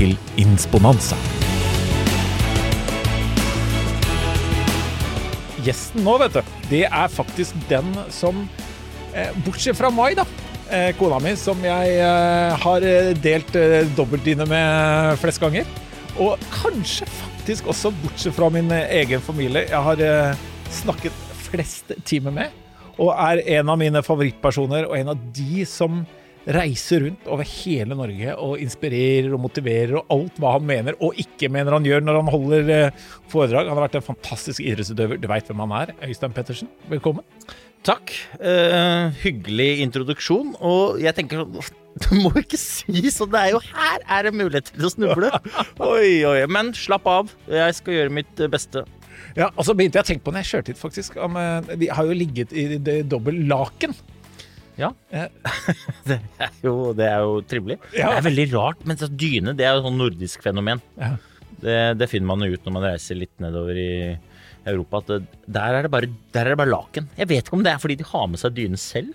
til Insponanza. Gjesten nå, vet du, det er faktisk den som eh, Bortsett fra Mai, da. Eh, kona mi, som jeg eh, har delt dobbeltdyne med flest ganger. Og kanskje faktisk også bortsett fra min egen familie. Jeg har snakket flest timer med, og er en av mine favorittpersoner, og en av de som reiser rundt over hele Norge og inspirerer og motiverer og alt hva han mener og ikke mener han gjør når han holder eh, foredrag. Han har vært en fantastisk idrettsutøver. Du veit hvem han er. Øystein Pettersen, velkommen. Takk. Uh, hyggelig introduksjon. Og jeg tenker sånn Du må ikke si sånn. Det er jo her er det mulighet til å snuble. Oi, oi. Men slapp av. Jeg skal gjøre mitt eh, beste. Ja, og så begynte jeg å tenke på når jeg kjørte hit, faktisk. Om, vi har jo ligget i det dobbel laken. Ja. Det er jo, det er jo trivelig. Ja. Det er veldig rart, men dyne det er jo sånn nordisk fenomen. Ja. Det, det finner man jo ut når man reiser litt nedover i Europa. At det, der, er det bare, der er det bare laken. Jeg vet ikke om det er fordi de har med seg dyne selv.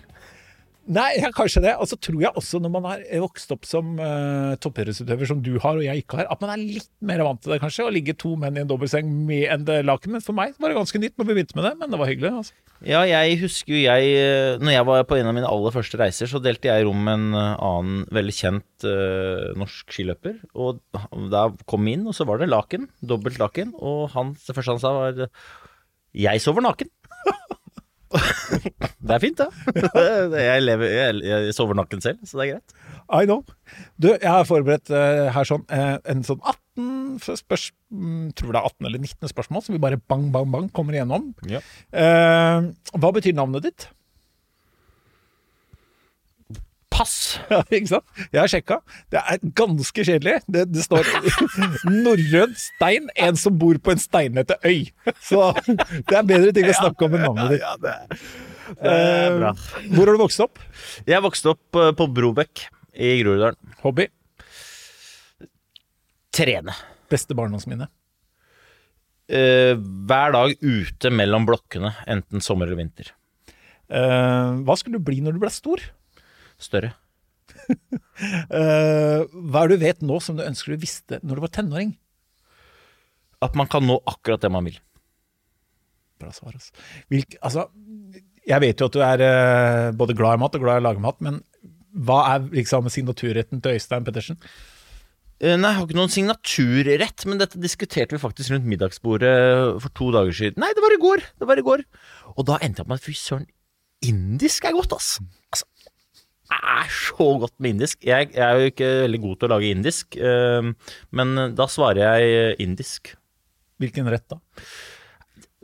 Nei, ja, kanskje det. Og så tror jeg også når man har vokst opp som uh, toppidrettsutøver, som du har og jeg ikke har, at man er litt mer vant til det, kanskje. Å ligge to menn i en dobbeltseng med en laken. Men for meg var det ganske nytt når vi begynte med det, men det var hyggelig. altså. Ja, jeg husker jeg eh, Når jeg var på en av mine aller første reiser, så delte jeg rom med en eh, annen veldig kjent uh, norsk skiløper. Og da kom vi inn, og så var det laken. Dobbelt laken. Og han, det første han sa, var Jeg sover naken. det er fint, det. Jeg, lever, jeg, jeg sover nakken selv, så det er greit. I know. Du, jeg har forberedt uh, her sånn uh, en sånn 18 spørs... mm, Tror det er 18 eller 19 spørsmål, som vi bare bang, bang, bang kommer igjennom. Ja. Uh, hva betyr navnet ditt? Pass! Ja, ikke sant? Jeg har sjekka. Det er ganske kjedelig. Det, det står norrøn stein, en som bor på en steinete øy. Så det er bedre ting å snakke om enn navnet ditt. Ja, det, det er bra. Eh, Hvor har du vokst opp? Jeg vokste opp eh, på Brobekk i Groruddalen. Hobby? Trene. Beste barndomsminne? Uh, hver dag ute mellom blokkene, enten sommer eller vinter. Uh, hva skulle du bli når du ble stor? Større. uh, hva er det du vet nå som du ønsker du visste når du var tenåring? At man kan nå akkurat det man vil. Bra svar, altså. Hvilk, altså. Jeg vet jo at du er uh, både glad i mat og glad i å lage mat, men hva er liksom signaturretten til Øystein Pettersen? Eh, Nei, jeg har ikke noen signaturrett, men dette diskuterte vi faktisk rundt middagsbordet for to dager siden. Nei, det var i går! Det var i går. Og da endte jeg opp med at fy søren, indisk er godt, ass. Altså, er så godt med indisk. Jeg, jeg er jo ikke veldig god til å lage indisk, eh, men da svarer jeg indisk. Hvilken rett da?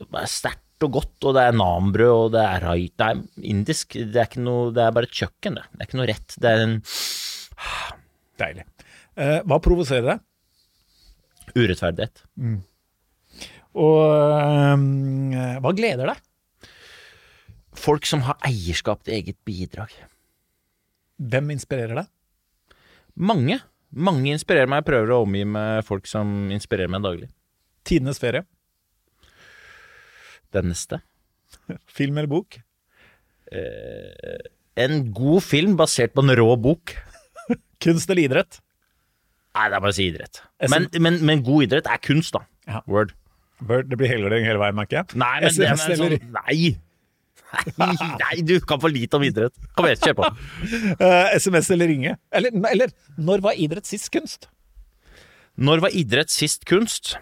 Det er sterkt og godt, og det er nambrød, og det er rait. Er indisk. Det er, noe, det er bare et kjøkken, det. Det er ikke noe rett. Det er en Deilig. Eh, hva provoserer deg? urettferdighet. Og eh, hva gleder deg? Folk som har eierskap til eget bidrag. Hvem inspirerer deg? Mange. Mange inspirerer meg. Jeg prøver å omgi med folk som inspirerer meg daglig. Tidenes ferie? Den neste. Film eller bok? En god film basert på en rå bok. Kunst eller idrett? Nei, det er bare å si idrett. Men, men, men god idrett er kunst, da. Ja. Word. Bør, det blir helgardering hele veien, merker jeg. Nei, men det er SMS sånn Nei! Nei, du kan for lite om idrett. Kom igjen, kjør på. Uh, SMS eller ringe? Eller, eller når var idrett sist kunst? Når var idrett sist kunst?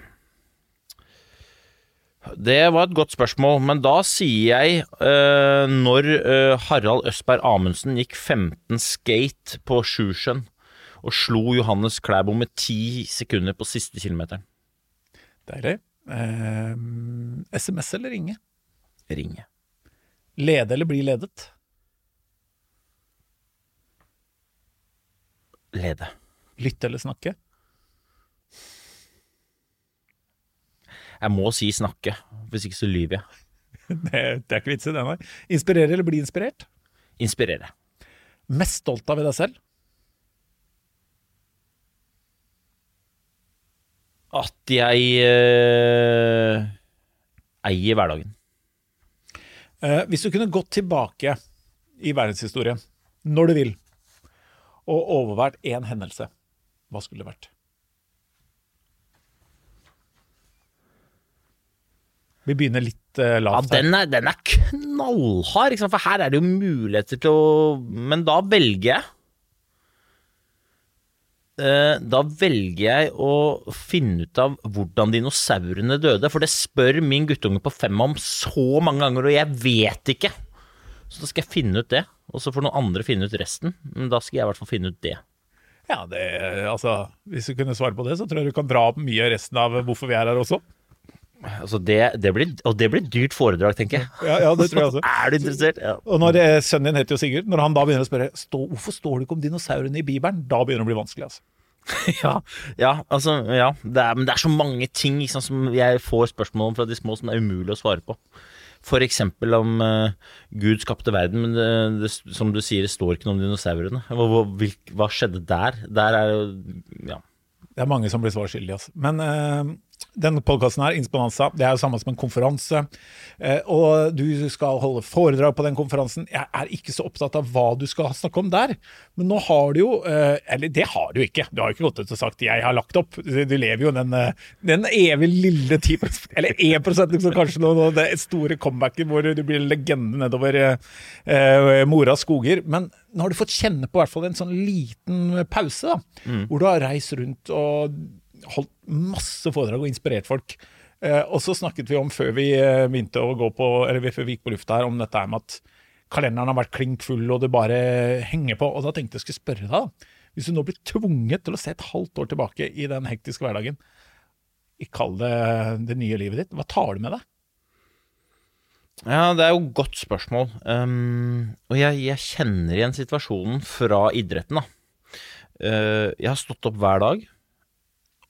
Det var et godt spørsmål, men da sier jeg uh, når uh, Harald Østberg Amundsen gikk 15 skate på Sjusjøen og slo Johannes Klæbo med 10 sekunder på siste kilometeren. Deilig. Eh, SMS eller ringe? Ringe. Lede eller bli ledet? Lede. Lytte eller snakke? Jeg må si snakke, hvis ikke så lyver jeg. Det, det er ikke vits i det, nei. Inspirere eller bli inspirert? Inspirere. Mest stolt av i deg selv? At jeg eh, eier hverdagen. Eh, hvis du kunne gått tilbake i verdenshistorien, når du vil, og overvært én hendelse, hva skulle det vært? Vi begynner litt Ja, lavt. her. den er, den er knallhard, for her er det jo muligheter til å Men da velger jeg Da velger jeg å finne ut av hvordan dinosaurene døde, for det spør min guttunge på fem om så mange ganger, og jeg vet ikke. Så da skal jeg finne ut det, og så får noen andre finne ut resten. Men da skal jeg i hvert fall finne ut det. Ja, det, altså, Hvis du kunne svare på det, så tror jeg du kan dra opp mye av resten av hvorfor vi er her også. Altså det, det blir, og det blir et dyrt foredrag, tenker jeg. Ja, ja det tror jeg også. Er du interessert? Ja. Og når eh, Sønnen din heter jo Sigurd. Når han da begynner å spørre stå, hvorfor står det ikke om dinosaurene i Bibelen, da begynner det å bli vanskelig. altså. Ja, ja, altså, ja. Det er, men det er så mange ting sant, som jeg får spørsmål om fra de små som det er umulig å svare på. For eksempel om uh, Gud skapte verden, men det, det, som du sier, det står ikke noe om dinosaurene. Hva, hva, hva skjedde der? Der er jo Ja. Det er mange som blir svar skyldige. Altså. Men eh, denne podkasten her, Insponanza, det er jo samme som en konferanse. Eh, og du skal holde foredrag på den konferansen. Jeg er ikke så opptatt av hva du skal snakke om der. Men nå har du jo eh, Eller det har du ikke. Du har jo ikke gått ut og sagt 'jeg har lagt opp'. Du lever jo den, eh, den evig lille 10 eller 1 liksom kanskje nå, nå, det store comebacket hvor du blir legende nedover eh, Moras skoger. Men nå har du fått kjenne på i hvert fall en sånn liten pause, da, hvor du har reist rundt og holdt masse foredrag og inspirert folk. Eh, og så snakket vi om før vi eh, begynte å gå på, eller før vi gikk på lufta her, om dette med at kalenderen har vært klink full, og det bare henger på. Og da tenkte jeg skulle spørre deg, da. Hvis du nå blir tvunget til å se et halvt år tilbake i den hektiske hverdagen, kall det det nye livet ditt, hva tar du med deg? Ja, det er jo et godt spørsmål. Um, og jeg, jeg kjenner igjen situasjonen fra idretten, da. Uh, jeg har stått opp hver dag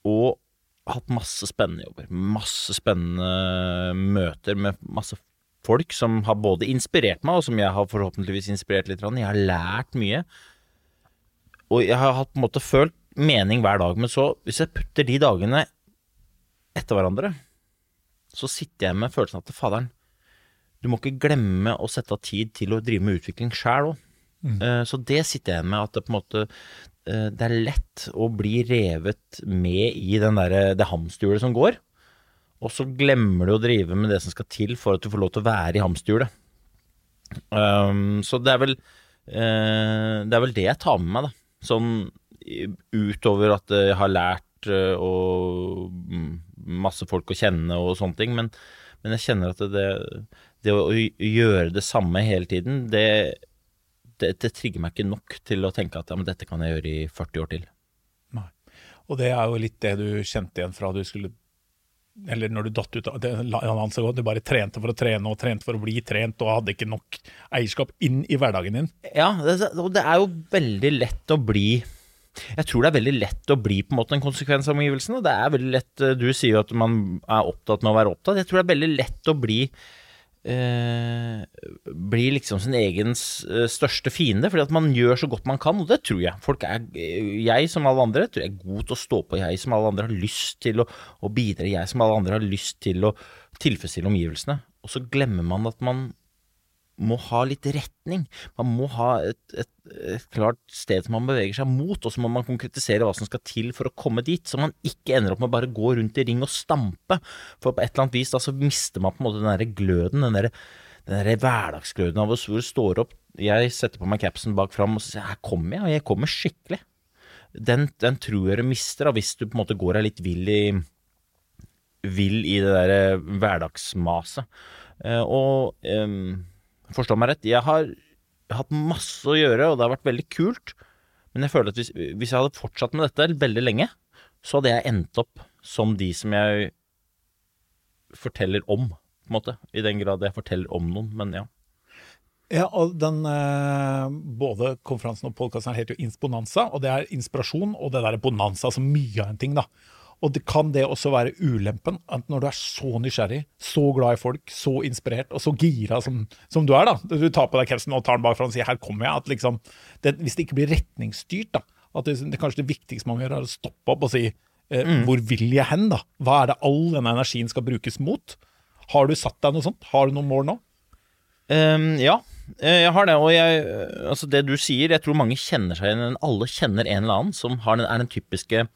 og hatt masse spennende jobber. Masse spennende møter med masse folk som har både inspirert meg, og som jeg har forhåpentligvis inspirert litt. Jeg har lært mye. Og jeg har hatt på en måte følt mening hver dag. Men så, hvis jeg putter de dagene etter hverandre, så sitter jeg med følelsen at faderen, du må ikke glemme å sette av tid til å drive med utvikling sjæl òg. Så det sitter jeg med, at det på en måte eh, det er lett å bli revet med i der, det hamsterhjulet som går, og så glemmer du å drive med det som skal til for at du får lov til å være i hamsterhjulet. Um, så det er vel uh, Det er vel det jeg tar med meg, da. Sånn utover at jeg har lært eh, og mm, masse folk å kjenne og sånne ting, men, men jeg kjenner at det, det å gjøre det samme hele tiden, det, det, det trigger meg ikke nok til å tenke at ja, men dette kan jeg gjøre i 40 år til. Nei. Og det er jo litt det du kjente igjen fra du skulle Eller når du datt ut av det du bare trente for å trene og trente for å bli trent og hadde ikke nok eierskap inn i hverdagen din. Ja, det, og det er jo veldig lett å bli Jeg tror det er veldig lett å bli på en måte en konsekvens av omgivelsene. Det er veldig lett Du sier jo at man er opptatt med å være opptatt. Jeg tror det er veldig lett å bli eh, blir liksom sin egen eh, største fiende, fordi at man gjør så godt man kan, og det tror jeg. Folk er, eh, jeg som alle andre, tror jeg er god til å stå på. Jeg som alle andre har lyst til å, å bidra. Jeg som alle andre har lyst til å tilfredsstille omgivelsene. Og så glemmer man at man må ha litt retning. Man må ha et, et, et klart sted som man beveger seg mot, og så må man konkretisere hva som skal til for å komme dit, så man ikke ender opp med å bare gå rundt i ring og stampe. For på et eller annet vis da så mister man på en måte den derre gløden, den derre der hverdagsgløden av hvor du står opp Jeg setter på meg capsen bak fram og så sier her kommer jeg, og jeg kommer skikkelig. Den, den tror jeg du mister da, hvis du på en måte går deg litt vill i vill i det der hverdagsmaset. Eh, og em, forstå meg rett, jeg har hatt masse å gjøre, og det har vært veldig kult. Men jeg føler at hvis, hvis jeg hadde fortsatt med dette veldig lenge, så hadde jeg endt opp som de som jeg forteller om, på en måte. I den grad jeg forteller om noen, men ja. Ja, og den, eh, Både konferansen og podkasten heter jo Insponanza, og det er inspirasjon og det der bonanza, altså mye av en ting. da. Og det kan det også være ulempen, at når du er så nysgjerrig, så glad i folk, så inspirert og så gira som, som du er, da. Du tar på deg capsen og tar den bakfra og sier 'her kommer jeg'. At liksom, det, hvis det ikke blir retningsstyrt, da. At det, det kanskje det viktigste man gjør, er å stoppe opp og si eh, Mm. 'hvor vil jeg hen', da? Hva er det all denne energien skal brukes mot? Har du satt deg noe sånt? Har du noen mål nå? Um, ja, eh, jeg har det. Og jeg, eh, altså det du sier, jeg tror mange kjenner seg igjen. Alle kjenner en eller annen som har den, er den typiske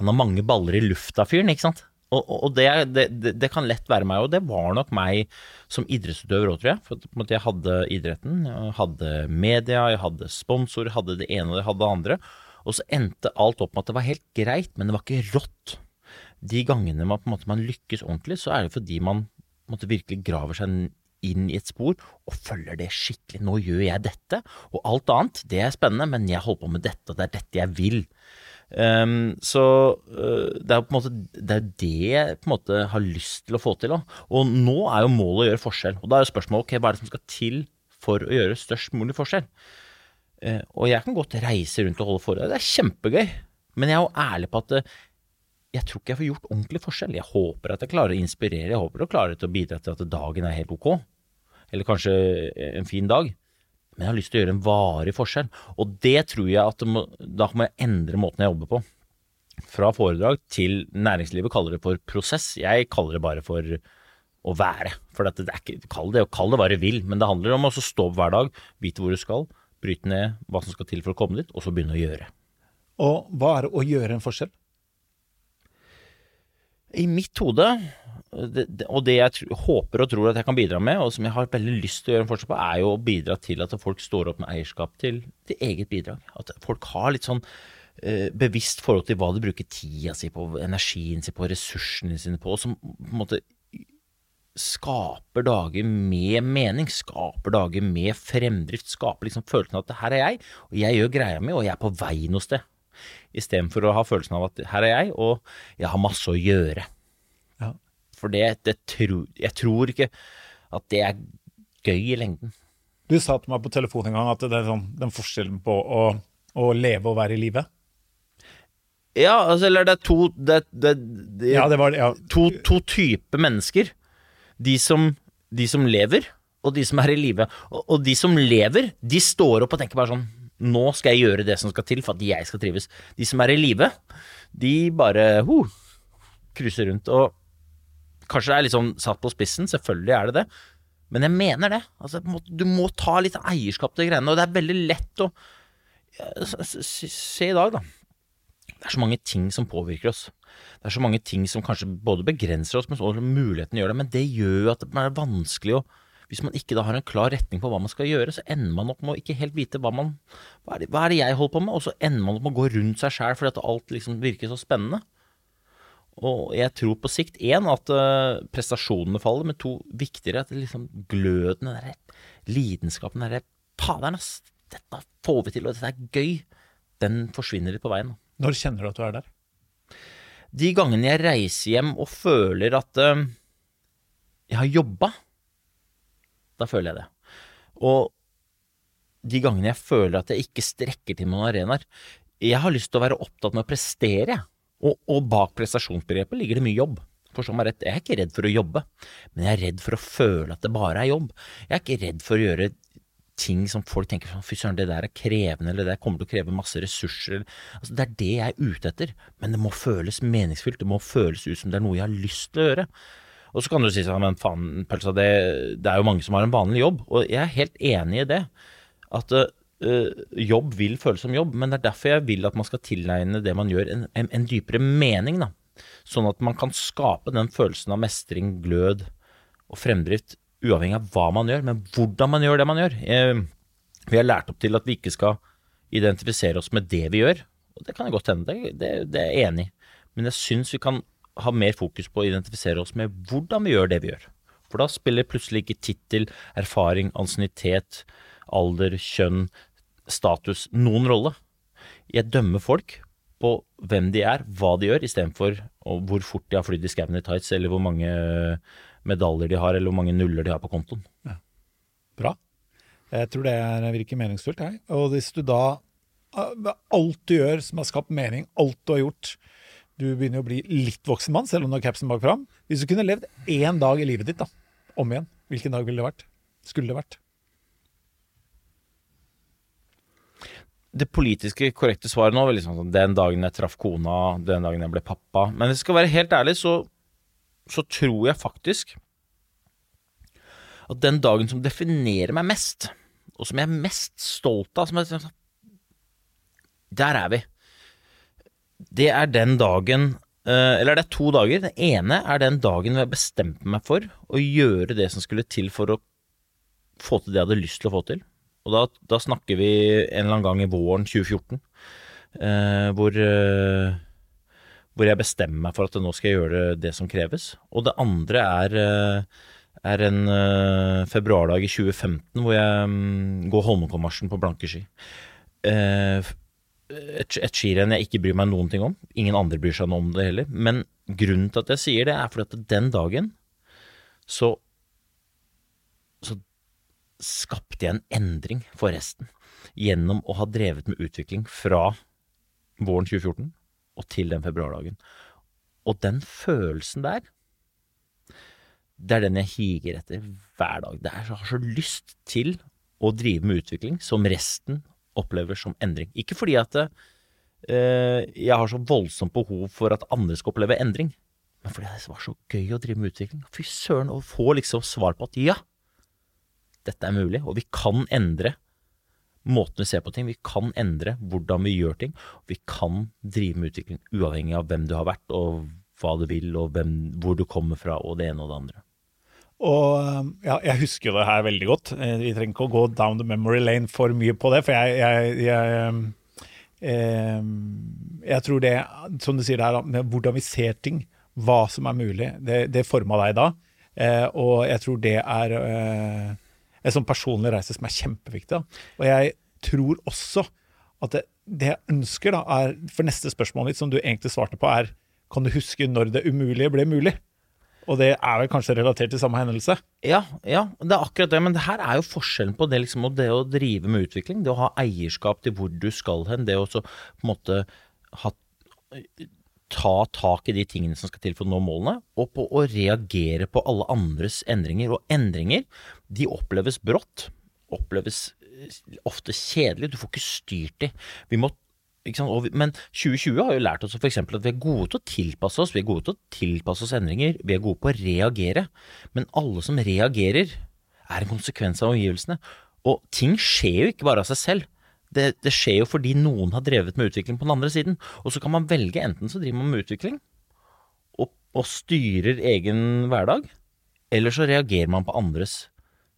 Han har mange baller i lufta-fyren, ikke sant? Og, og det, det, det, kan lett være meg, og det var nok meg som idrettsutøver òg, tror jeg. For jeg hadde idretten, jeg hadde media, jeg hadde sponsorer, hadde det ene og jeg hadde det andre. Og så endte alt opp med at det var helt greit, men det var ikke rått. De gangene man, måte, man lykkes ordentlig, så er det fordi man måte, virkelig graver seg inn i et spor og følger det skikkelig. Nå gjør jeg dette, og alt annet, det er spennende, men jeg holder på med dette, og det er dette jeg vil. Ehm, så uh, det er jo på en måte det er det jeg på en måte har lyst til å få til. Da. Og nå er jo målet å gjøre forskjell. Og da er jo spørsmålet ok, hva er det som skal til for å gjøre størst mulig forskjell? Uh, og jeg kan godt reise rundt og holde foredrag, det er kjempegøy. Men jeg er jo ærlig på at uh, jeg tror ikke jeg får gjort ordentlig forskjell. Jeg håper at jeg klarer å inspirere, jeg håper å klare klarer å bidra til at dagen er helt ok. Eller kanskje en fin dag. Men jeg har lyst til å gjøre en varig forskjell. Og det tror jeg at må, da må jeg endre måten jeg jobber på. Fra foredrag til næringslivet kaller det for prosess. Jeg kaller det bare for å være. For dette, det er ikke, kall det, kall det hva du vil, men det handler om å stå opp hver dag, vite hvor du skal, bryte ned hva som skal til for å komme dit, og så begynne å gjøre. Og hva er det å gjøre en forskjell? I mitt hode, det, det, og det jeg tr håper og tror at jeg kan bidra med, og som jeg har veldig lyst til å gjøre en forskjell på, er jo å bidra til at folk står opp med eierskap til, til eget bidrag. At folk har litt sånn eh, bevisst forhold til hva de bruker tida si på, energien sin på, ressursene sine på, som på en måte skaper dager med mening, skaper dager med fremdrift, skaper liksom følelsen av at her er jeg, og jeg gjør greia mi, og jeg er på vei noe sted. Istedenfor å ha følelsen av at her er jeg, og jeg har masse å gjøre. For det, det tro, jeg tror ikke at det er gøy i lengden. Du sa til meg på telefon en gang at det er sånn, den forskjellen på å, å leve og være i live. Ja, altså, eller det er to det, det, det, Ja, det var ja. to, to typer mennesker. De som, de som lever, og de som er i live. Og, og de som lever, de står opp og tenker bare sånn Nå skal jeg gjøre det som skal til for at jeg skal trives. De som er i live, de bare ho, cruiser rundt. Og kanskje det er litt sånn satt på spissen, selvfølgelig er det det. Men jeg mener det. Altså, du må ta litt eierskap til greiene. Og det er veldig lett å s- Se i dag, da. Det er så mange ting som påvirker oss. Det er så mange ting som kanskje både begrenser oss, men også muligheten gjør det. Men det gjør jo at det er vanskelig å Hvis man ikke da har en klar retning på hva man skal gjøre, så ender man opp med å ikke helt vite hva man Hva er det, hva er det jeg holder på med? Og så ender man opp med å gå rundt seg sjæl fordi at alt liksom virker så spennende. Og jeg tror på sikt én at eh, prestasjonene faller, men to viktigere at det liksom gløden, den derre lidenskapen, den derre Faderen, ass, dette får vi til, og dette er gøy. Den forsvinner litt på veien. Når kjenner du at du er der? De gangene jeg reiser hjem og føler at uh, jeg har jobba, da føler jeg det. Og de gangene jeg føler at jeg ikke strekker til noen arenaer Jeg har lyst til å være opptatt med å prestere, jeg. Og, og bak prestasjonsbegrepet ligger det mye jobb. Forstå meg rett, jeg er ikke redd for å jobbe, men jeg er redd for å føle at det bare er jobb. Jeg er ikke redd for å gjøre ting som folk tenker sånn, fy søren, det der er krevende, eller det der kommer til å kreve masse ressurser. Altså, det er det jeg er ute etter, men det må føles meningsfylt, det må føles ut som det er noe jeg har lyst til å gjøre. Og så kan du si sånn, men faen, Pølsa, det, det er jo mange som har en vanlig jobb, og jeg er helt enig i det. At øh, jobb vil føles som jobb, men det er derfor jeg vil at man skal tilegne det man gjør, en, en, en dypere mening, da. Sånn at man kan skape den følelsen av mestring, glød og fremdrift, uavhengig av hva man gjør, men hvordan man gjør det man gjør. Eh, vi har lært opp til at vi ikke skal identifisere oss med det vi gjør, og det kan jeg godt hende, det, det, det er jeg enig i. Men jeg syns vi kan ha mer fokus på å identifisere oss med hvordan vi gjør det vi gjør. For da spiller plutselig ikke tittel, erfaring, ansiennitet, alder, kjønn, status noen rolle. Jeg dømmer folk på hvem de er, hva de gjør, istedenfor hvor fort de har flydd i skauen i tights, eller hvor mange medaljer de har, eller hvor mange nuller de har på kontoen. Bra. Jeg tror det er, virker meningsfullt. Jeg. Og hvis du da Alt du gjør som har skapt mening, alt du har gjort, Du begynner å bli litt voksen mann, selv om du har capsen bak fram. Hvis du kunne levd én dag i livet ditt da, om igjen, hvilken dag ville det vært? Skulle det vært? Det politiske korrekte svaret nå var liksom sånn Den dagen jeg traff kona, den dagen jeg ble pappa. Men hvis jeg skal være helt ærlig, så, så tror jeg faktisk at den dagen som definerer meg mest, og som jeg er mest stolt av jeg, sånn, Der er vi. Det er den dagen eh, Eller det er to dager. Den ene er den dagen jeg bestemte meg for å gjøre det som skulle til for å få til det jeg hadde lyst til å få til. Og da, da snakker vi en eller annen gang i våren 2014, eh, hvor, eh, hvor jeg bestemmer meg for at nå skal jeg gjøre det som kreves. Og det andre er, eh, er en eh, februardag i 2015 hvor jeg mm, går Holmenkollmarsjen på blanke ski. Eh, et, et skirenn jeg ikke bryr meg noen ting om. Ingen andre bryr seg noe om det heller. Men grunnen til at jeg sier det, er fordi at den dagen så så skapte jeg en endring for resten. Gjennom å ha drevet med utvikling fra våren 2014 og til den februardagen. Og den følelsen der, det er den jeg higer etter hver dag. Det er, jeg har så lyst til å drive med utvikling som resten opplever som endring. Ikke fordi at eh, jeg har så voldsomt behov for at andre skal oppleve endring, men fordi det var så gøy å drive med utvikling. Fy søren, å få liksom svar på at ja, dette er mulig, og vi kan endre måten vi ser på ting. Vi kan endre hvordan vi gjør ting. Vi kan drive med utvikling uavhengig av hvem du har vært, og hva du vil, og hvem, hvor du kommer fra, og det ene og det andre. Og ja, jeg husker det her veldig godt. Eh, Vi trenger ikke å gå down the memory lane for mye på det, for jeg, jeg, jeg, eh, jeg tror det, som du sier der, hvordan vi ser ting, hva som er mulig, det, det forma deg da. Eh, og jeg tror det er eh, en sånn personlig reise som er kjempeviktig. Da. Og jeg tror også at det, det jeg ønsker, da, er For neste spørsmål mitt, som du egentlig svarte på, er kan du huske når det umulige ble mulig? Og det er vel kanskje relatert til samme hendelse? Ja, ja, det er akkurat det. Men det her er jo forskjellen på det, liksom, det å drive med utvikling. Det å ha eierskap til hvor du skal hen. Det å så, på en måte ha, ta tak i de tingene som skal til for å nå målene. Og på å reagere på alle andres endringer. Og endringer, de oppleves brått. Oppleves eh, ofte kjedelig. Du får ikke styrt de. Vi må? Men 2020 har jo lært oss f.eks. at vi er gode til å tilpasse oss. Vi er gode til å tilpasse oss endringer. Vi er gode på å reagere. Men alle som reagerer, er en konsekvens av omgivelsene. Og ting skjer jo ikke bare av seg selv. Det, det skjer jo fordi noen har drevet med utvikling på den andre siden. Og så kan man velge enten så driver man med utvikling og, og styrer egen hverdag, eller så reagerer man på andres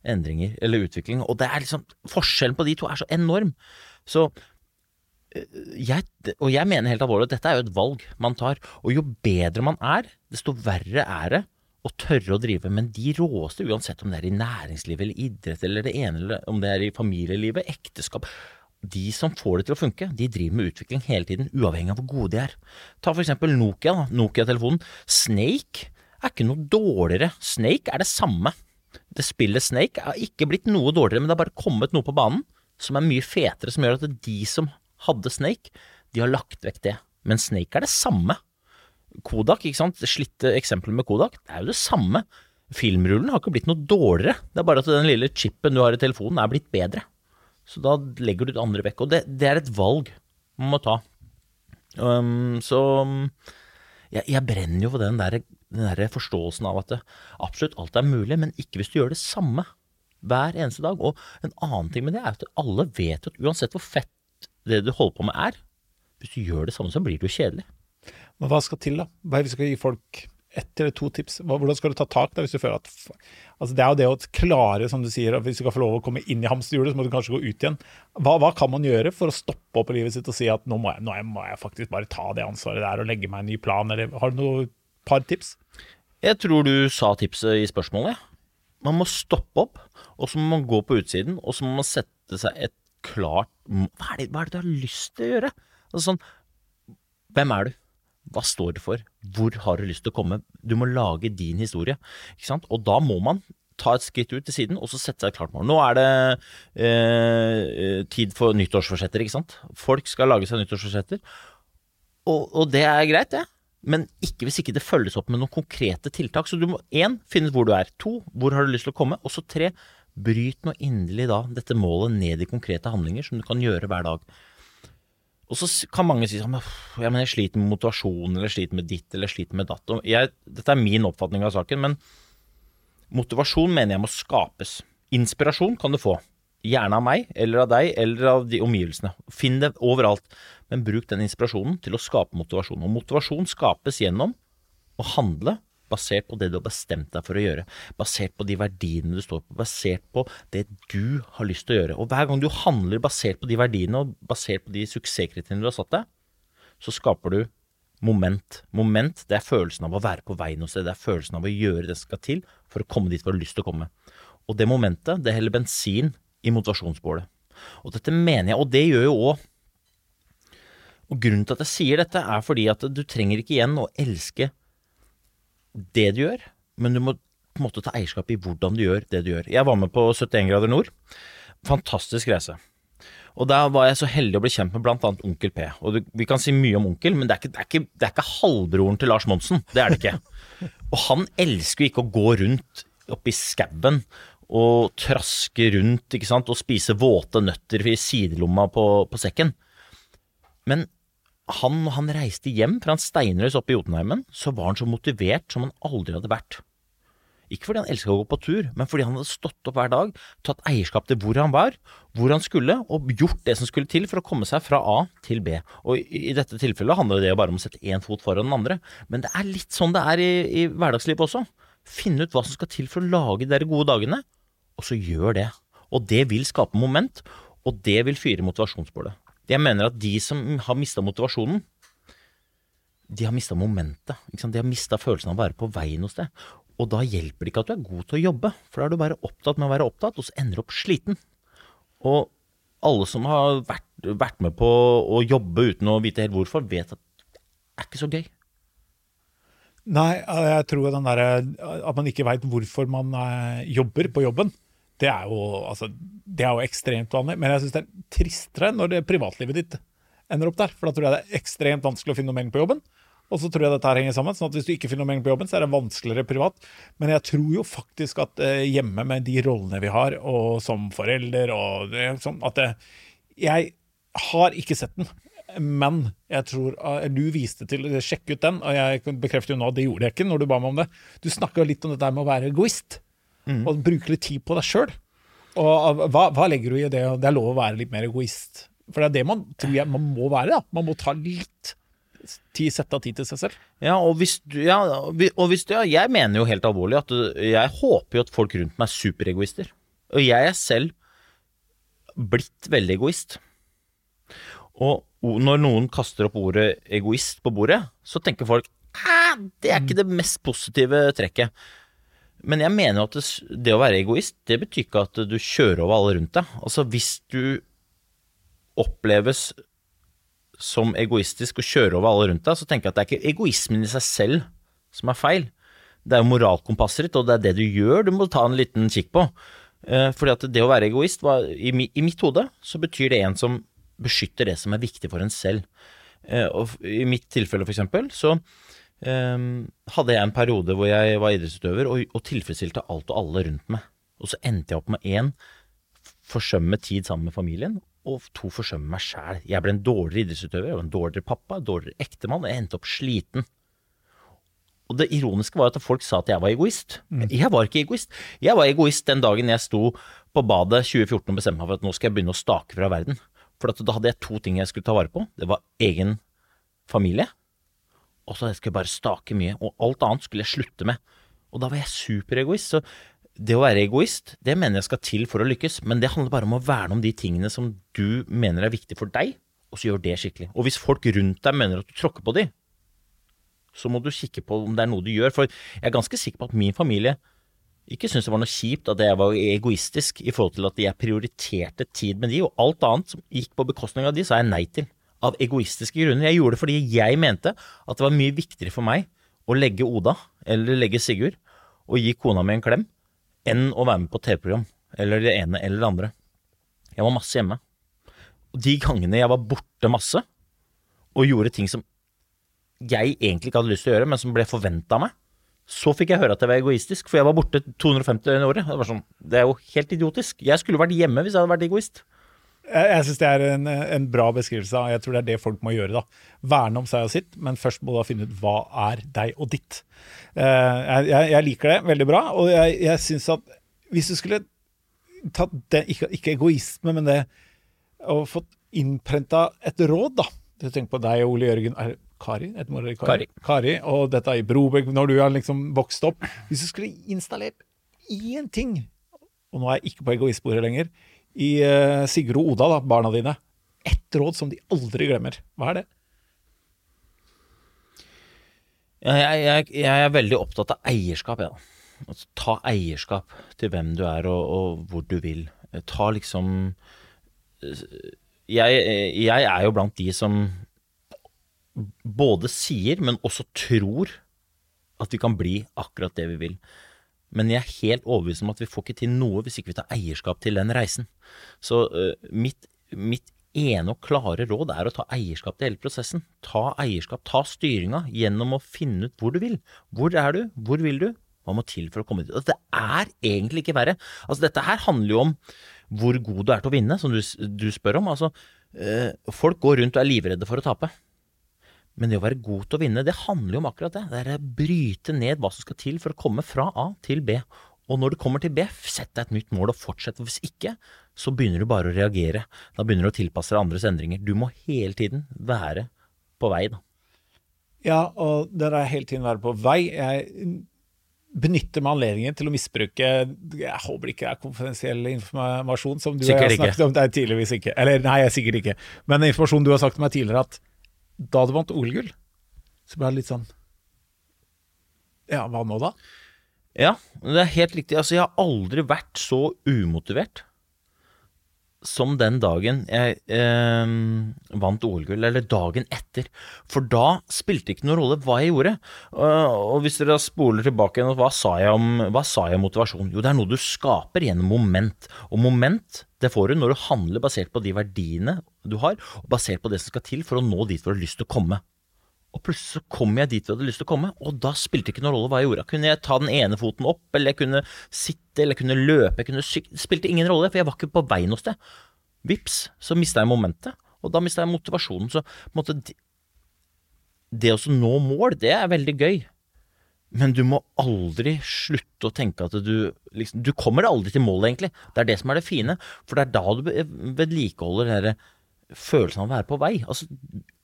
endringer eller utvikling. Og det er liksom Forskjellen på de to er så enorm. Så jeg, og jeg mener helt alvorlig at dette er jo et valg man tar. Og jo bedre man er, desto verre er det å tørre å drive. Men de råeste, uansett om det er i næringslivet eller idrett eller det ene, eller om det er i familielivet, ekteskap De som får det til å funke, de driver med utvikling hele tiden, uavhengig av hvor gode de er. Ta for eksempel Nokia. Nokia-telefonen. Snake er ikke noe dårligere. Snake er det samme. Det spillet Snake er ikke blitt noe dårligere, men det har bare kommet noe på banen som er mye fetere, som gjør at de som hadde Snake, de har lagt vekk det. Men Snake er det samme. Kodak, ikke sant, slitte eksempelet med Kodak, det er jo det samme. Filmrullen har ikke blitt noe dårligere, det er bare at den lille chipen du har i telefonen er blitt bedre. Så da legger du det andre vekk. Og det, det er et valg man må ta. Um, så jeg, jeg, brenner jo for den der, den derre forståelsen av at det, absolutt alt er mulig, men ikke hvis du gjør det samme hver eneste dag. Og en annen ting med det er at alle vet at uansett hvor fett det du holder på med er, hvis du gjør det samme, så blir det jo kjedelig. Men hva skal til, da? Hva det vi skal gi folk ett eller to tips? Hvordan skal du ta tak da, hvis du føler at altså Det er jo det å klare, som du sier, at hvis du skal få lov å komme inn i hamsterhjulet, så må du kanskje gå ut igjen. Hva, hva, kan man gjøre for å stoppe opp livet sitt og si at nå må jeg, nå må jeg faktisk bare ta det ansvaret der og legge meg en ny plan, eller har du noen par tips? Jeg tror du sa tipset i spørsmålet. Man må stoppe opp, og så må man gå på utsiden, og så må man sette seg et klart hva er, det, hva er, det, du har lyst til å gjøre? Altså sånn, hvem er du? Hva står du for? Hvor har du lyst til å komme? Du må lage din historie. Ikke sant? Og da må man ta et skritt ut til siden og så sette seg et klart mål. Nå er det eh, tid for nyttårsforsetter, ikke sant. Folk skal lage seg nyttårsforsetter. Og, og, det er greit, det. Men ikke hvis ikke det følges opp med noen konkrete tiltak. Så du må én, finne ut hvor du er. To, hvor har du lyst til å komme? Og så tre, bryt nå inderlig da dette målet ned i konkrete handlinger som du kan gjøre hver dag. Og så kan mange si sånn ja, men jeg sliter med motivasjon, eller jeg sliter med ditt, eller jeg sliter med datt. Dette er min oppfatning av saken, men motivasjon mener jeg må skapes. Inspirasjon kan du få. Gjerne av meg, eller av deg, eller av de omgivelsene. Finn det overalt. Men bruk den inspirasjonen til å skape motivasjon. Og motivasjon skapes gjennom å handle basert på det du har bestemt deg for å gjøre. Basert på de verdiene du står på. Basert på det du har lyst til å gjøre. Og hver gang du handler basert på de verdiene og basert på de suksesskriteriene du har satt deg, så skaper du moment. Moment det er følelsen av å være på vei noe sted. Det er følelsen av å gjøre det som skal til for å komme dit du har lyst til å komme. Og det momentet, det heller bensin i motivasjonsbålet. Og dette mener jeg, og det gjør jo òg Og grunnen til at jeg sier dette, er fordi at du trenger ikke igjen å elske det du gjør, men du må på en måte ta eierskap i hvordan du gjør det du gjør. Jeg var med på 71 grader nord. Fantastisk reise. Og der var jeg så heldig å bli kjent med annet Onkel P. Og vi kan si mye om onkel, men det er, ikke, det, er ikke, det er ikke halvbroren til Lars Monsen. Det er det ikke. Og han elsker jo ikke å gå rundt oppi skauen og traske rundt ikke sant? og spise våte nøtter i sidelomma på, på sekken. Men han, når han reiste hjem fra en steinrøys oppe i Jotunheimen, så var han så motivert som han aldri hadde vært. Ikke fordi han elska å gå på tur, men fordi han hadde stått opp hver dag, tatt eierskap til hvor han var, hvor han skulle, og gjort det som skulle til for å komme seg fra A til B. Og i, dette tilfellet handler det bare om å sette én fot foran den andre, men det er litt sånn det er i, i hverdagslivet også. Finne ut hva som skal til for å lage de gode dagene, og så gjør det. Og det vil skape moment, og det vil fyre motivasjonsbålet. Jeg mener at de som har mista motivasjonen, de har mista momentet. De har mista følelsen av å være på vei noe sted. Og da hjelper det ikke at du er god til å jobbe, for da er du bare opptatt med å være opptatt, og så ender du opp sliten. Og alle som har vært, vært med på å jobbe uten å vite helt hvorfor, vet at det er ikke så gøy. Nei, jeg tror den der, at man ikke veit hvorfor man eh, jobber på jobben, det er jo, altså, det er jo ekstremt vanlig. Men jeg syns det er tristere når det privatlivet ditt ender opp der. For da tror jeg det er ekstremt vanskelig å finne noe mening på jobben. Og så tror jeg dette her henger sammen. sånn at Hvis du ikke finner noe mening på jobben, så er det vanskeligere privat. Men jeg tror jo faktisk at eh, hjemme med de rollene vi har, og som forelder og det, sånn at det, Jeg har ikke sett den. Men jeg tror eh, du viste til Sjekk ut den, og jeg bekrefter jo nå det gjorde jeg ikke når du ba meg om det. Du snakka litt om dette med å være egoist, og bruke litt tid på deg sjøl. Og hva, hva legger du i det? Det er lov å være litt mer egoist. For det er det man tror jeg man må være. da. Man må ta litt tid, sette av tid til seg selv. Ja, og hvis du Ja, og hvis du, ja jeg mener jo helt alvorlig at jeg håper jo at folk rundt meg er superegoister. Og jeg er selv blitt veldig egoist. Og når noen kaster opp ordet egoist på bordet, så tenker folk det er ikke det mest positive trekket. Men jeg mener at det, det å være egoist, det betyr ikke at du kjører over alle rundt deg. Altså hvis du oppleves som egoistisk og kjører over alle rundt deg, så tenker jeg at det er ikke egoismen i seg selv som er feil. Det er jo moralkompasset ditt, og det er det du gjør du må ta en liten kikk på. Eh, fordi at det å være egoist, var, i, i mitt hode, så betyr det en som beskytter det som er viktig for en selv. Eh, og i mitt tilfelle, for eksempel, så eh, hadde jeg en periode hvor jeg var idrettsutøver og, og tilfredsstilte alt og alle rundt meg. Og så endte jeg opp med én forsømme tid sammen med familien, og to forsømme meg sjæl. Jeg ble en dårligere idrettsutøver, jeg var en dårligere pappa, en dårligere ektemann, og jeg endte opp sliten. Og det ironiske var at folk sa at jeg var egoist. Jeg var ikke egoist. Jeg var egoist den dagen jeg sto på badet 2014 og bestemte meg for at nå skal jeg begynne å stake fra verden. For at da hadde jeg to ting jeg skulle ta vare på. Det var egen familie, og så skulle jeg bare stake mye. Og alt annet skulle jeg slutte med. Og da var jeg superegoist. Så det å være egoist, det mener jeg skal til for å lykkes. Men det handler bare om å verne om de tingene som du mener er viktig for deg, og så gjør det skikkelig. Og hvis folk rundt deg mener at du tråkker på de, så må du kikke på om det er noe du gjør. For jeg er ganske sikker på at min familie ikke syntes det var noe kjipt at jeg var egoistisk i forhold til at jeg prioriterte tid med de, og alt annet som gikk på bekostning av de, sa jeg nei til. Av egoistiske grunner. Jeg gjorde det fordi jeg mente at det var mye viktigere for meg å legge Oda, eller legge Sigurd, og gi kona mi en klem, enn å være med på TV-program. Eller det ene eller det andre. Jeg var masse hjemme. Og de gangene jeg var borte masse, og gjorde ting som jeg egentlig ikke hadde lyst til å gjøre, men som ble forventa av meg. Så fikk jeg høre at jeg var egoistisk, for jeg var borte 250 døgn i året. Det, sånn, det er jo helt idiotisk. Jeg skulle vært hjemme hvis jeg hadde vært egoist. Jeg, jeg syns det er en, en bra beskrivelse. Jeg tror det er det folk må gjøre. da. Verne om seg og sitt, men først må du finne ut hva er deg og ditt. Eh, jeg, jeg, jeg liker det veldig bra, og jeg, jeg syns at hvis du skulle tatt det, ikke, ikke egoisme, men det og fått innprenta et råd, da. Du tenker på deg og Ole Jørgen er det Kari? Et mor, Kari. Kari. Og dette i Brobekk, når du har liksom vokst opp. Hvis du skulle installert én ting, og nå er jeg ikke på egoistbordet lenger, i uh, Sigurd og Oda, da, barna dine, ett råd som de aldri glemmer. Hva er det? Jeg, jeg, jeg er veldig opptatt av eierskap, jeg, da. Altså, ta eierskap til hvem du er og, og hvor du vil. Ta liksom jeg, jeg, er jo blant de som både sier, men også tror at vi kan bli akkurat det vi vil. Men jeg er helt overbevist om at vi får ikke til noe hvis ikke vi tar eierskap til den reisen. Så uh, mitt, mitt, ene og klare råd er å ta eierskap til hele prosessen. Ta eierskap, ta styringa gjennom å finne ut hvor du vil. Hvor er du? Hvor vil du? Hva må til for å komme dit? Det er egentlig ikke verre. Altså, dette her handler jo om hvor god du er til å vinne, som du, du spør om. Altså, uh, folk går rundt og er livredde for å tape. Men det å være god til å vinne, det handler jo om akkurat det. Det er å bryte ned hva som skal til for å komme fra A til B. Og når du kommer til B, sett deg et nytt mål og fortsett. Hvis ikke, så begynner du bare å reagere. Da begynner du å tilpasse deg andres endringer. Du må hele tiden være på vei, da. Ja, og det er hele tiden være på vei. Jeg benytter meg anledningen til å misbruke Jeg håper ikke det er konfidensiell informasjon som du sikkert har snakket ikke. om. deg tydeligvis ikke. Eller nei, sikkert ikke. Men informasjon du har sagt til meg tidligere, at da du vant OL-gull, så ble det litt sånn Ja, hva nå, da? Ja, det er helt riktig. Altså, jeg har aldri vært så umotivert som den dagen jeg eh, vant OL-gull, eller dagen etter. For da spilte det ikke noen rolle hva jeg gjorde. Uh, og hvis dere spoler tilbake, hva sa, jeg om, hva sa jeg om motivasjon? Jo, det er noe du skaper gjennom moment. Og moment det får du når du handler basert på de verdiene du har, og basert på det som skal til for å nå dit hvor du har lyst til å komme. Og plutselig så kom jeg dit jeg hadde lyst til å komme, og da spilte det ikke noen rolle hva jeg gjorde. Kunne jeg ta den ene foten opp, eller jeg kunne sitte, eller jeg kunne løpe, jeg kunne sykle Det spilte ingen rolle, for jeg var ikke på vei noe sted. Vips, så mista jeg momentet, og da mista jeg motivasjonen. Så på en måte Det å nå mål, det er veldig gøy. Men du må aldri slutte å tenke at du liksom Du kommer aldri til målet, egentlig. Det er det som er det fine. For det er da du vedlikeholder det den følelsen av å være på vei. Altså,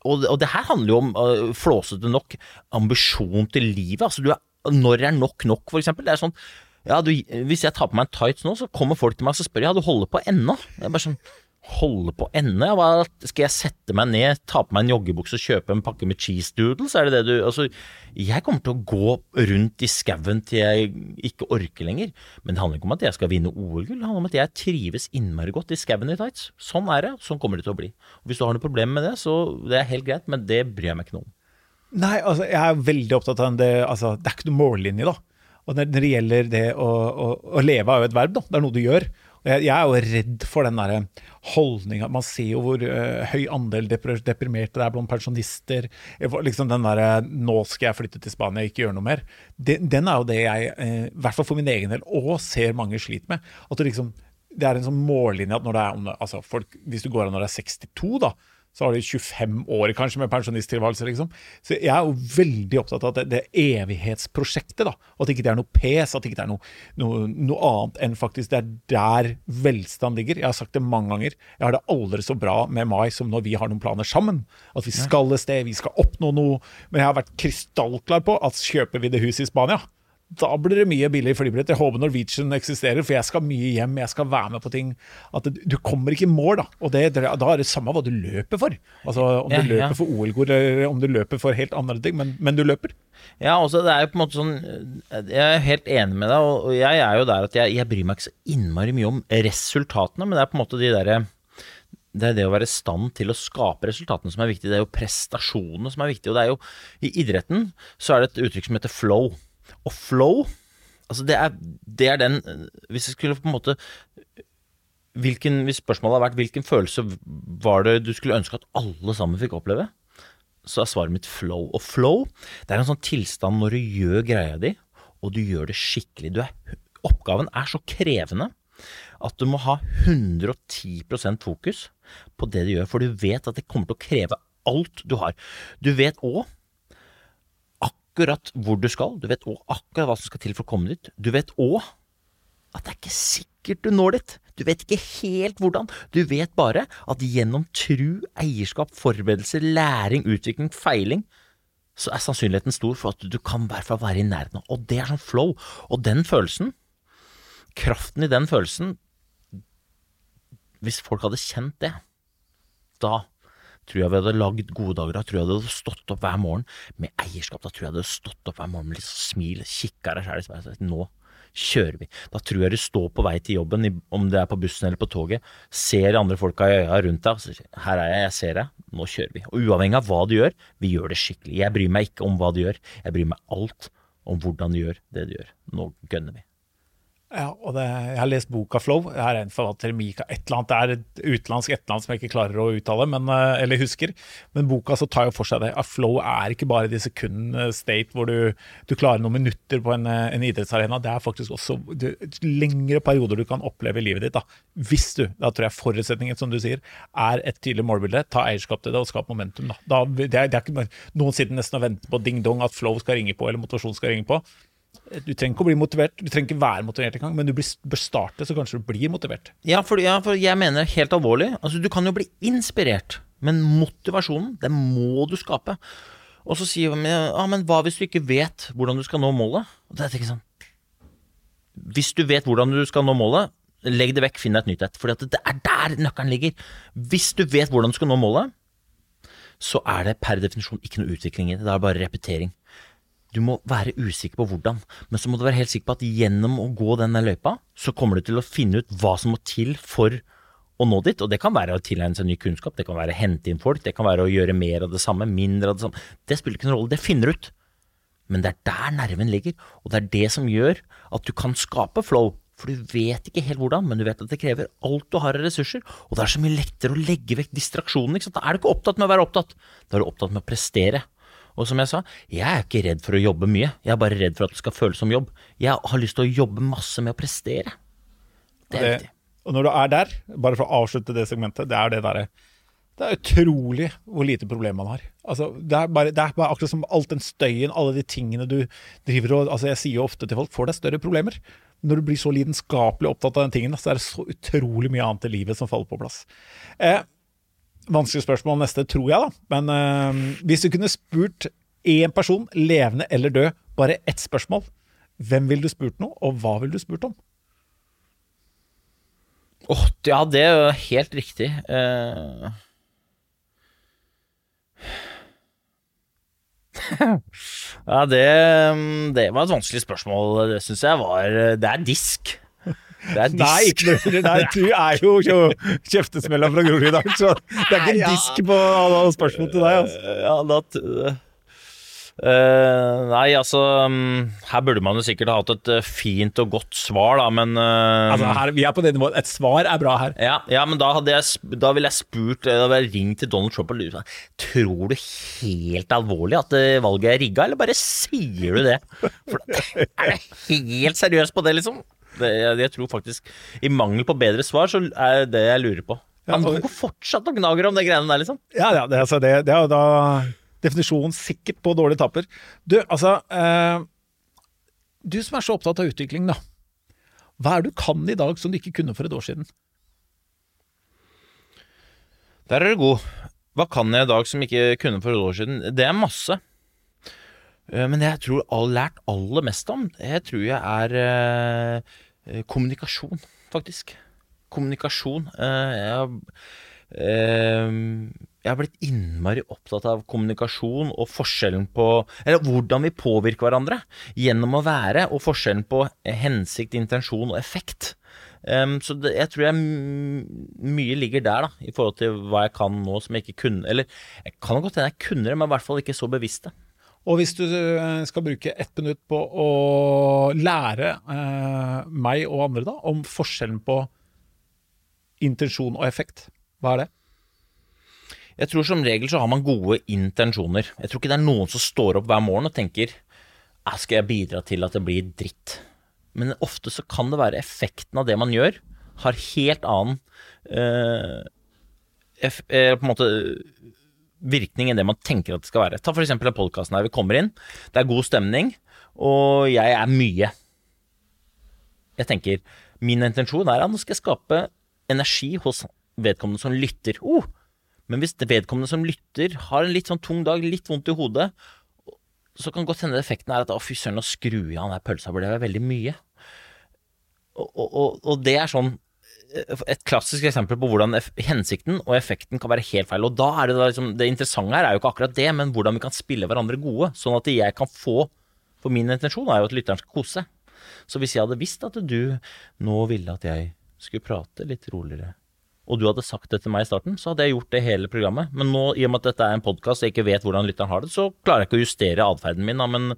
og, og, det her handler jo om uh, flåsete nok ambisjon til livet. Altså, er, når er nok nok, for eksempel? Det er sånn ja, du, Hvis jeg tar på meg en tights nå, så kommer folk til meg og spør ja, du holder på ennå. Jeg er bare sånn holde på ende? Skal jeg sette meg ned, ta på meg en joggebukse og kjøpe en pakke med cheese doodles? Er det det du Altså, jeg kommer til å gå rundt i skauen til jeg ikke orker lenger. Men det handler ikke om at jeg skal vinne OL-gull, det handler om at jeg trives innmari godt i skauen i tights. Sånn er det, sånn kommer det til å bli. Og hvis du har noe problem med det, så det er helt greit, men det bryr jeg meg ikke noe om. Nei, altså, jeg er veldig opptatt av det. Altså, det er ikke noe mållinje, da. Og når det gjelder det å, å, å leve av et verb, da. Det er noe du gjør. Jeg, er jo redd for den derre holdninga Man ser jo hvor uh, høy andel deprimerte det er blant pensjonister. Liksom den derre 'nå skal jeg flytte til Spania ikke gjøre noe mer', den, den er jo det jeg, uh, i hvert fall for min egen del, og ser mange sliter med. At det liksom det er en sånn mållinje at når det er altså folk, Hvis du går av når det er 62, da, så har de 25 år kanskje med pensjonisttilværelse, liksom. Så jeg er jo veldig opptatt av det, det evighetsprosjektet, da. At ikke det er noe pes, at ikke det er noe, noe, noe, annet enn faktisk det er der velstand ligger. Jeg har sagt det mange ganger. Jeg har det aldri så bra med Mai som når vi har noen planer sammen. At vi skal et sted, vi skal oppnå noe. Men jeg har vært krystallklar på at kjøper vi det huset i Spania, da blir det mye billig flybillett. Jeg håper Norwegian eksisterer, for jeg skal mye hjem, jeg skal være med på ting. At du kommer ikke i mål, da. Og det, da er det samme hva du løper for. Altså Om du ja, løper ja. for OL-gull, eller om du løper for helt andre ting, men, men, du løper. Ja, også det er jo på en måte sånn Jeg er helt enig med deg, og jeg er jo der at jeg, jeg bryr meg ikke så innmari mye om resultatene, men det er på en måte de derre det er det å være i stand til å skape resultatene som er viktig. Det er jo prestasjonene som er viktig. Og det er jo I idretten så er det et uttrykk som heter flow. Og flow, altså det er, det er den Hvis jeg skulle på en måte hvilken, Hvis spørsmålet har vært hvilken følelse var det du skulle ønske at alle sammen fikk oppleve, så er svaret mitt flow. Og flow, det er en sånn tilstand når du gjør greia di, og du gjør det skikkelig. Er, oppgaven er så krevende at du må ha 110% fokus på det du gjør, for du vet at det kommer til å kreve alt du har. Du vet òg akkurat hvor du skal, du vet òg akkurat hva som skal til for å komme dit. Du vet òg at det er ikke sikkert du når dit. Du vet ikke helt hvordan. Du vet bare at gjennom tru, eierskap, forberedelse, læring, utvikling, feiling, så er sannsynligheten stor for at du kan i hvert fall være i nærheten av. Og det er sånn flow. Og den følelsen, kraften i den følelsen Hvis folk hadde kjent det, da tror jeg vi hadde lagd gode dager. Da tror jeg det hadde stått opp hver morgen med eierskap. Da tror jeg det hadde stått opp hver morgen med litt smil, kikka deg sjæl i speilet Nå kjører vi. Da tror jeg du står på vei til jobben, om det er på bussen eller på toget, ser andre folka i øya rundt deg, så her er jeg, jeg ser deg, nå kjører vi. Og uavhengig av hva du gjør, vi gjør det skikkelig. Jeg bryr meg ikke om hva du gjør, jeg bryr meg alt om hvordan du gjør det du gjør. Nå gønner vi. Ja, og det, jeg har lest boka Flow. Jeg er en forfatter, Mika et eller annet. Det er utenlandsk et eller annet som jeg ikke klarer å uttale, men, eh, eller husker. Men boka så tar jo for seg det. At flow er ikke bare de sekundene state hvor du, du, klarer noen minutter på en, eh, en idrettsarena. Det er faktisk også du, lengre perioder du kan oppleve i livet ditt. da. Hvis du, da tror jeg forutsetningen, som du sier, er et tydelig målbilde. Ta eierskap til det og skap momentum. da. da det, er, det er ikke Noen sitter nesten og venter på ding-dong at flow skal ringe på, eller motivasjon skal ringe på. Du trenger ikke å bli motivert, du trenger ikke være motivert engang, men du bør starte, så kanskje du blir motivert. Ja, for, ja, for jeg mener helt alvorlig. Altså, du kan jo bli inspirert, men motivasjonen, den må du skape. Og så sier man ja, men hva hvis du ikke vet hvordan du skal nå målet? Og det er ikke sånn Hvis du vet hvordan du skal nå målet, legg det vekk, finn deg et nytt et. For det er der nøkkelen ligger. Hvis du vet hvordan du skal nå målet, så er det per definisjon ikke noe utvikling i det. Det er bare repetering. Du må være usikker på hvordan, men så må du være helt sikker på at gjennom å gå denne løypa, så kommer du til å finne ut hva som må til for å nå dit. Og det kan være å tilegne seg ny kunnskap, det kan være å hente inn folk, det kan være å gjøre mer av det samme, mindre av det samme. Det spiller ikke noen rolle, det finner du ut. Men det er der nerven ligger, og det er det som gjør at du kan skape flow. For du vet ikke helt hvordan, men du vet at det krever alt du har av ressurser. Og det er så mye lettere å legge vekk distraksjonen. Da er du ikke opptatt med å være opptatt, da er du opptatt med å prestere. Og som jeg sa, jeg er ikke redd for å jobbe mye, jeg er bare redd for at det skal føles som jobb. Jeg har lyst til å jobbe masse med å prestere. Det er det, viktig. Og når du er der, bare for å avslutte det segmentet, det er det derre det er utrolig hvor lite problem man har. Altså, det, er bare, det, er bare, akkurat som alt den støyen, alle de tingene du driver og altså Jeg sier jo ofte til folk får deg større problemer. Når du blir så lidenskapelig opptatt av den tingen, så er det så utrolig mye annet i livet som faller på plass. Eh, Vanskelig spørsmål neste, tror jeg, da. Men øh, hvis du kunne spurt én person, levende eller død, bare ett spørsmål, hvem ville du spurt noe, og hva ville du spurt om? Oh, ja, det er jo helt riktig. Uh... ja, det, det, var et vanskelig spørsmål. Det syns jeg var Det er disk. Nei, ikke noe, nei, du er jo kjeftesmella fra Grorud i dag, så det er ikke en disk på alle spørsmål til deg. Altså. Ja, da, Uh, nei, altså um, Her burde man jo sikkert ha hatt et uh, fint og godt svar, da, men uh, Altså, her, Vi er på det nivået. Et svar er bra her. Ja, ja men da, hadde jeg, da ville jeg spurt Da ville jeg ringt til Donald Trump og lurt Tror du helt alvorlig at valget er rigga, eller bare sier du det? For, er du helt seriøst på det, liksom? Det, jeg, jeg, tror faktisk I mangel på bedre svar, så er det jeg lurer på. Han ja, går fortsatt og gnager om de greiene der, liksom. Ja, ja det, altså, det, det er jo da definisjonen sikkert på dårlig tapper. Du, altså eh, Du som er så opptatt av utvikling, da. Hva er det du kan i dag som du ikke kunne for et år siden? Der er du god. Hva kan jeg i dag som ikke kunne for et år siden? Det er masse. Eh, men det jeg tror jeg har lært aller mest om, det tror jeg er eh, kommunikasjon, faktisk. Kommunikasjon. jeg har jeg har blitt innmari opptatt av kommunikasjon og forskjellen på Eller hvordan vi påvirker hverandre gjennom å være, og forskjellen på hensikt, intensjon og effekt. Um, så det, jeg tror jeg mye ligger der, da, i forhold til hva jeg kan nå som jeg ikke kunne Eller jeg kan godt hende jeg kunne det, men i hvert fall ikke så bevisst det. Og hvis du eh, skal bruke ett minutt på å lære eh, meg og andre da, om forskjellen på intensjon og effekt, hva er det? Jeg tror som regel så har man gode intensjoner. Jeg tror ikke det er noen som står opp hver morgen og tenker «Ah, skal jeg bidra til at det blir dritt. Men ofte så kan det være effekten av det man gjør, har helt annen eh, eff, eh, på en måte virkning enn det man tenker at det skal være. Ta eksempel den podkasten her. Vi kommer inn, det er god stemning, og jeg er mye. Jeg tenker min intensjon er at nå skal jeg skape energi hos vedkommende som lytter. Oh, men hvis vedkommende som lytter, har en litt sånn tung dag, litt vondt i hodet, så kan godt hende effekten er at å, fy søren, nå skrur jeg av den pølsa, for det er veldig mye. Og, og, og, det er sånn et klassisk eksempel på hvordan hensikten og effekten kan være helt feil. Og da er det da liksom Det interessante her er jo ikke akkurat det, men hvordan vi kan spille hverandre gode, sånn at jeg kan få For min intensjon er jo at lytteren skal kose seg. Så hvis jeg hadde visst at du nå ville at jeg skulle prate litt roligere, og du hadde sagt det til meg i starten, så hadde jeg gjort det hele programmet. Men nå, i og med at dette er en podkast og jeg ikke vet hvordan lytteren har det, så klarer jeg ikke å justere atferden min, da, men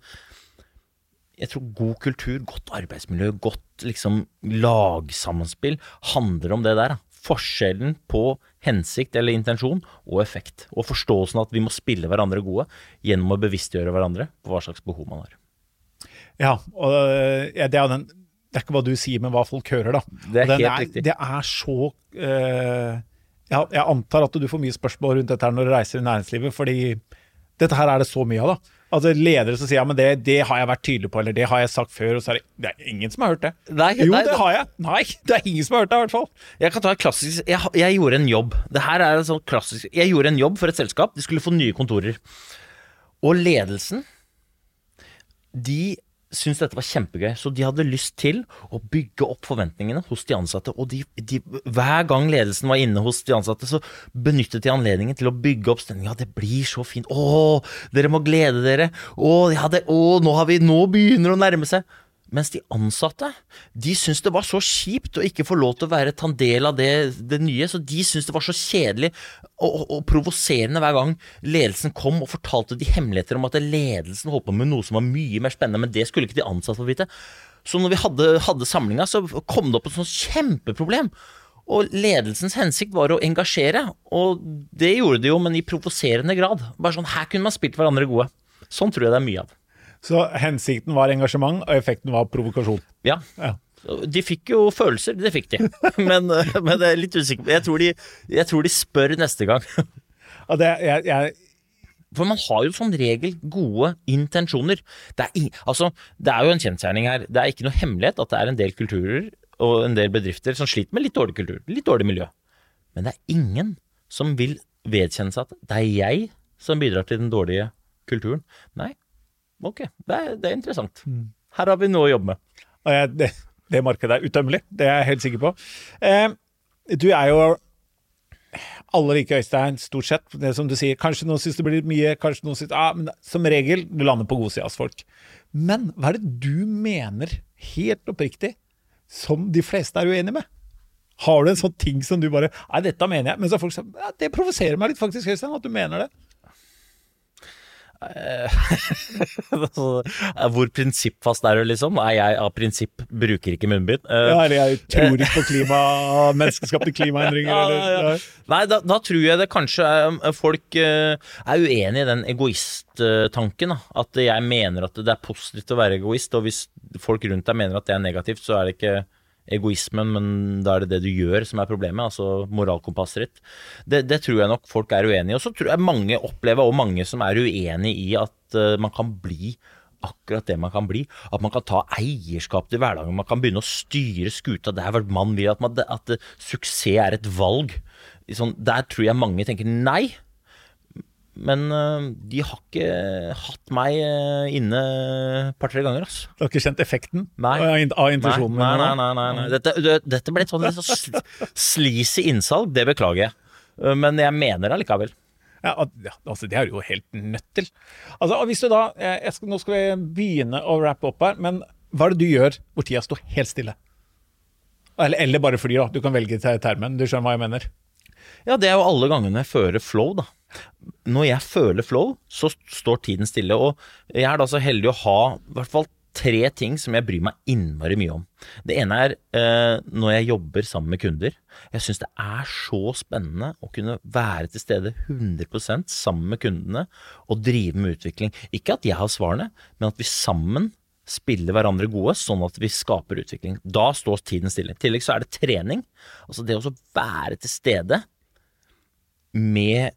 jeg tror god kultur, godt arbeidsmiljø, godt liksom lagsammenspill handler om det der. Da. Forskjellen på hensikt eller intensjon og effekt. Og forståelsen av at vi må spille hverandre gode gjennom å bevisstgjøre hverandre på hva slags behov man har. Ja, og ja, det er den det er ikke hva du sier, men hva folk hører, da. Det er helt er, riktig. Det er så uh, ja, Jeg antar at du får mye spørsmål rundt dette her når du reiser i næringslivet, fordi dette her er det så mye av, da. Altså Ledere som sier ja, men det, det, har jeg vært tydelig på, eller det har jeg sagt før. og så er det, det er ingen som har hørt det. Nei, jo, nei, det har jeg. Nei, det er ingen som har hørt det, i hvert fall. Jeg kan ta et klassisk jeg, jeg, gjorde en jobb. Det her er en sånn klassisk Jeg gjorde en jobb for et selskap. De skulle få nye kontorer. Og ledelsen, de syntes dette var kjempegøy, så de hadde lyst til å bygge opp forventningene hos de ansatte. Og de, de, hver gang ledelsen var inne hos de ansatte, så benyttet de anledningen til å bygge opp stemningen. Ja, det blir så fint. Å, dere må glede dere. Å, ja, det, å nå, vi, nå begynner det å nærme seg. Mens de ansatte de syntes det var så kjipt å ikke få lov til å være en del av det, det nye. Så de syntes det var så kjedelig og, og, og, provoserende hver gang ledelsen kom og fortalte de hemmeligheter om at ledelsen holdt på med noe som var mye mer spennende, men det skulle ikke de ansatte få vite. Så når vi hadde, hadde samlinga, så kom det opp et sånt kjempeproblem. Og ledelsens hensikt var å engasjere, og det gjorde de jo, men i provoserende grad. Bare sånn, Her kunne man spilt hverandre gode. Sånn tror jeg det er mye av. Så hensikten var engasjement, og effekten var provokasjon. Ja. ja. De fikk jo følelser, det fikk de. Men, men jeg er litt usikker jeg tror, de, jeg tror de spør neste gang. Ja, det, jeg, jeg for man har jo som regel gode intensjoner. Det er, altså, det er jo en kjensgjerning her. Det er ikke noe hemmelighet at det er en del kulturer og en del bedrifter som sliter med litt dårlig kultur, litt dårlig miljø. Men det er ingen som vil vedkjenne seg at det er jeg som bidrar til den dårlige kulturen. Nei, Ok, det er, det er interessant. Mm. Her har vi noe å jobbe med. Det, det, markedet er utømmelig, det er jeg helt sikker på. Eh, du er jo alle liker Øystein, stort sett. Det som du sier, Kanskje noen syns det blir mye, kanskje noen syns ah, men Som regel, du lander på godsidas folk. Men hva er det du mener, helt oppriktig, som de fleste er uenig med? Har du en sånn ting som du bare Nei, dette mener jeg. Men så er folk ja, Det provoserer meg litt, faktisk, Øystein, at du mener det. Eh, hvor prinsippfast er du, liksom? Er jeg av prinsipp bruker ikke munnbind? Uh, ja, eller jeg tror ikke på klima, menneskeskapte klimaendringer, ja, eller ja. Nei, da, da, tror jeg det kanskje er, folk er uenig i den egoisttanken. At jeg mener at det er positivt å være egoist, og hvis folk rundt deg mener at det er negativt, så er det ikke egoismen, men da er det det du gjør som er problemet, altså moralkompasset ditt. Det, det, tror jeg nok folk er uenig i. Og så tror jeg mange opplever, og mange som er uenig i, at uh, man kan bli akkurat det man kan bli. At man kan ta eierskap til hverdagen. Man kan begynne å styre skuta der hvor man vil. At, man, at, at suksess er et valg. Sånn, der tror jeg mange tenker nei. Men uh, de har ikke hatt meg uh, inne et par-tre ganger. Altså. Du har ikke kjent effekten nei. av intensjonen? Nei, nei, nei. nei, nei. Dette, dette, ble et sånn så sleazy innsalg, det beklager jeg. Uh, men jeg mener det allikevel. Ja, altså Det er du jo helt nødt til. Altså, hvis du da, skal, Nå skal vi begynne å rappe opp her, men hva er det du gjør hvor tida står helt stille? Eller, eller bare flyr, da. Du kan velge termen. Du skjønner hva jeg mener? Ja, det er jo alle gangene jeg fører flow, da når jeg føler flow, så står tiden stille. Og jeg er da så heldig å ha i hvert fall tre ting som jeg bryr meg innmari mye om. Det ene er eh, når jeg jobber sammen med kunder. Jeg syns det er så spennende å kunne være til stede 100% sammen med kundene og drive med utvikling. Ikke at jeg har svarene, men at vi sammen spiller hverandre gode, sånn at vi skaper utvikling. Da står tiden stille. I tillegg så er det trening. Altså det å være til stede med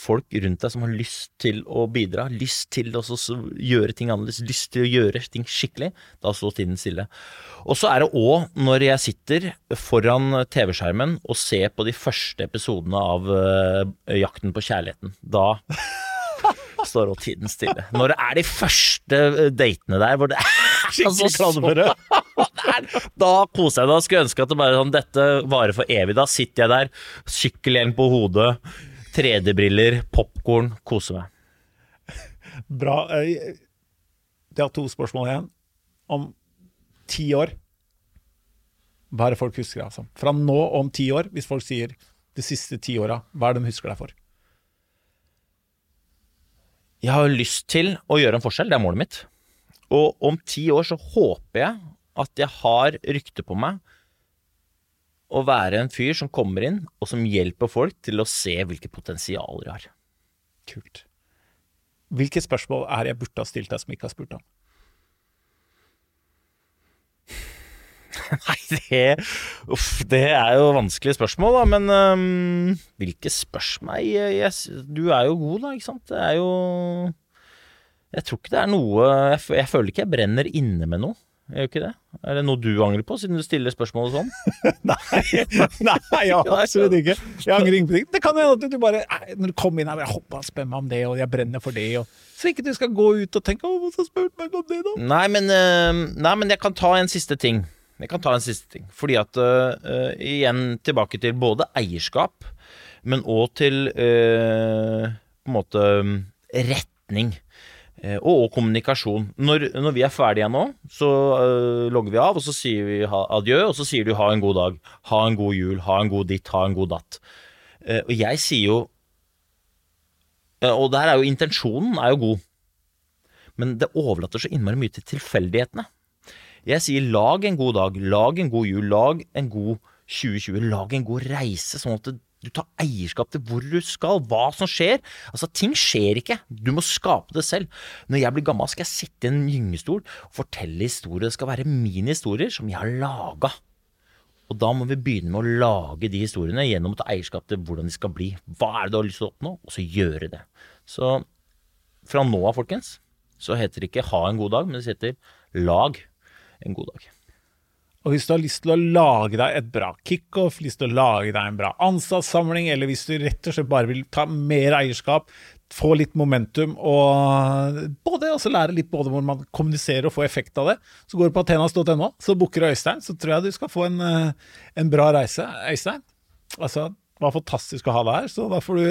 folk rundt deg som har lyst til å bidra, lyst til å gjøre ting annerledes, lyst til å gjøre ting skikkelig, da står tiden stille. Og så er det òg når jeg sitter foran TV-skjermen og ser på de første episodene av uh, Jakten på kjærligheten. Da står òg tiden stille. Når det er de første eh, datene der hvor det er Skikkelig klammere. da koser jeg meg. Skulle ønske at det bare sånn, dette varer for evig. Da sitter jeg der, sykkelhjelm på hodet 3D-briller, popkorn, kose meg. Bra. Jeg har to spørsmål igjen. Om ti år Hva er det folk husker deg som? Fra nå om ti år, hvis folk sier de siste ti åra, hva er det de husker deg for? Jeg har lyst til å gjøre en forskjell, det er målet mitt. Og om ti år så håper jeg at jeg har rykte på meg å være en fyr som kommer inn, og som hjelper folk til å se hvilke potensialer de har. Kult. Hvilke spørsmål er jeg burde ha stilt deg som ikke har spurt om? Nei, det, uff, det er jo vanskelige spørsmål, da. Men um, hvilke spørsmål jeg, jeg, Du er jo god, da, ikke sant. Det er jo Jeg tror ikke det er noe Jeg, jeg føler ikke jeg brenner inne med noe. Er jo ikke det? Er det noe du angrer på, siden du stiller spørsmål sånn? nei, nei, ja, absolutt ikke. Jeg angrer ingenting. Det kan hende at du bare Når du kom inn her, jeg hoppa og spør meg om det, og jeg brenner for det, og Så ikke du skal gå ut og tenke 'Å, hvorfor spurte meg om det, da?' Nei men, uh, nei, men jeg kan ta en siste ting. Jeg kan ta en siste ting. Fordi at uh, Igjen tilbake til både eierskap, men òg til uh, på en måte retning. Eh, og, kommunikasjon. Når, når, vi er ferdige nå, så uh, logger vi av, og så sier vi ha, adjø, og så sier du ha en god dag, ha en god jul, ha en god ditt, ha en god datt. Uh, og jeg sier jo uh, Og der er jo intensjonen er jo god, men det overlater så innmari mye til tilfeldighetene. Jeg sier lag en god dag, lag en god jul, lag en god 2020, lag en god reise, sånn at det du tar eierskap til hvor du skal, hva som skjer. Altså, Ting skjer ikke. Du må skape det selv. Når jeg blir gammel, skal jeg sitte i en gyngestol og fortelle historier. Det skal være mine historier som jeg har laga. Og da må vi begynne med å lage de historiene gjennom å ta eierskap til hvordan de skal bli. Hva er det du har lyst til å oppnå? Og så gjøre det. Så fra nå av, folkens, så heter det ikke ha en god dag, men det heter lag en god dag. Og hvis du har lyst til å lage deg et bra kickoff, lyst til å lage deg en bra ansattsamling, eller hvis du rett og slett bare vil ta mer eierskap, få litt momentum og både også lære litt både hvor man kommuniserer og får effekt av det, så går du på atenas.no, så booker Øystein, så tror jeg du skal få en, eh, en bra reise. Øystein, altså, det var fantastisk å ha deg her, så da får du,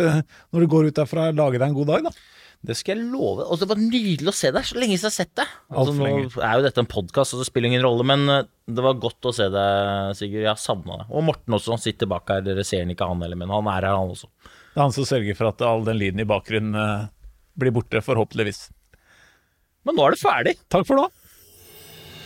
når du går ut derfra, lage deg en god dag, da. Det skal jeg love. Og det var nydelig å se deg. Så lenge siden jeg har sett deg. Altså, nå er jo dette en podkast, og det spiller ingen rolle, men eh, det var godt å se deg, Sigurd. Jeg har savna deg. Og Morten også, han sitter bak her. Dere ser han ikke, han heller, men han er her, han også. Det er han som sørger for at all den lyden i bakgrunnen uh, blir borte, forhåpentligvis. Men nå er det ferdig. Takk for nå.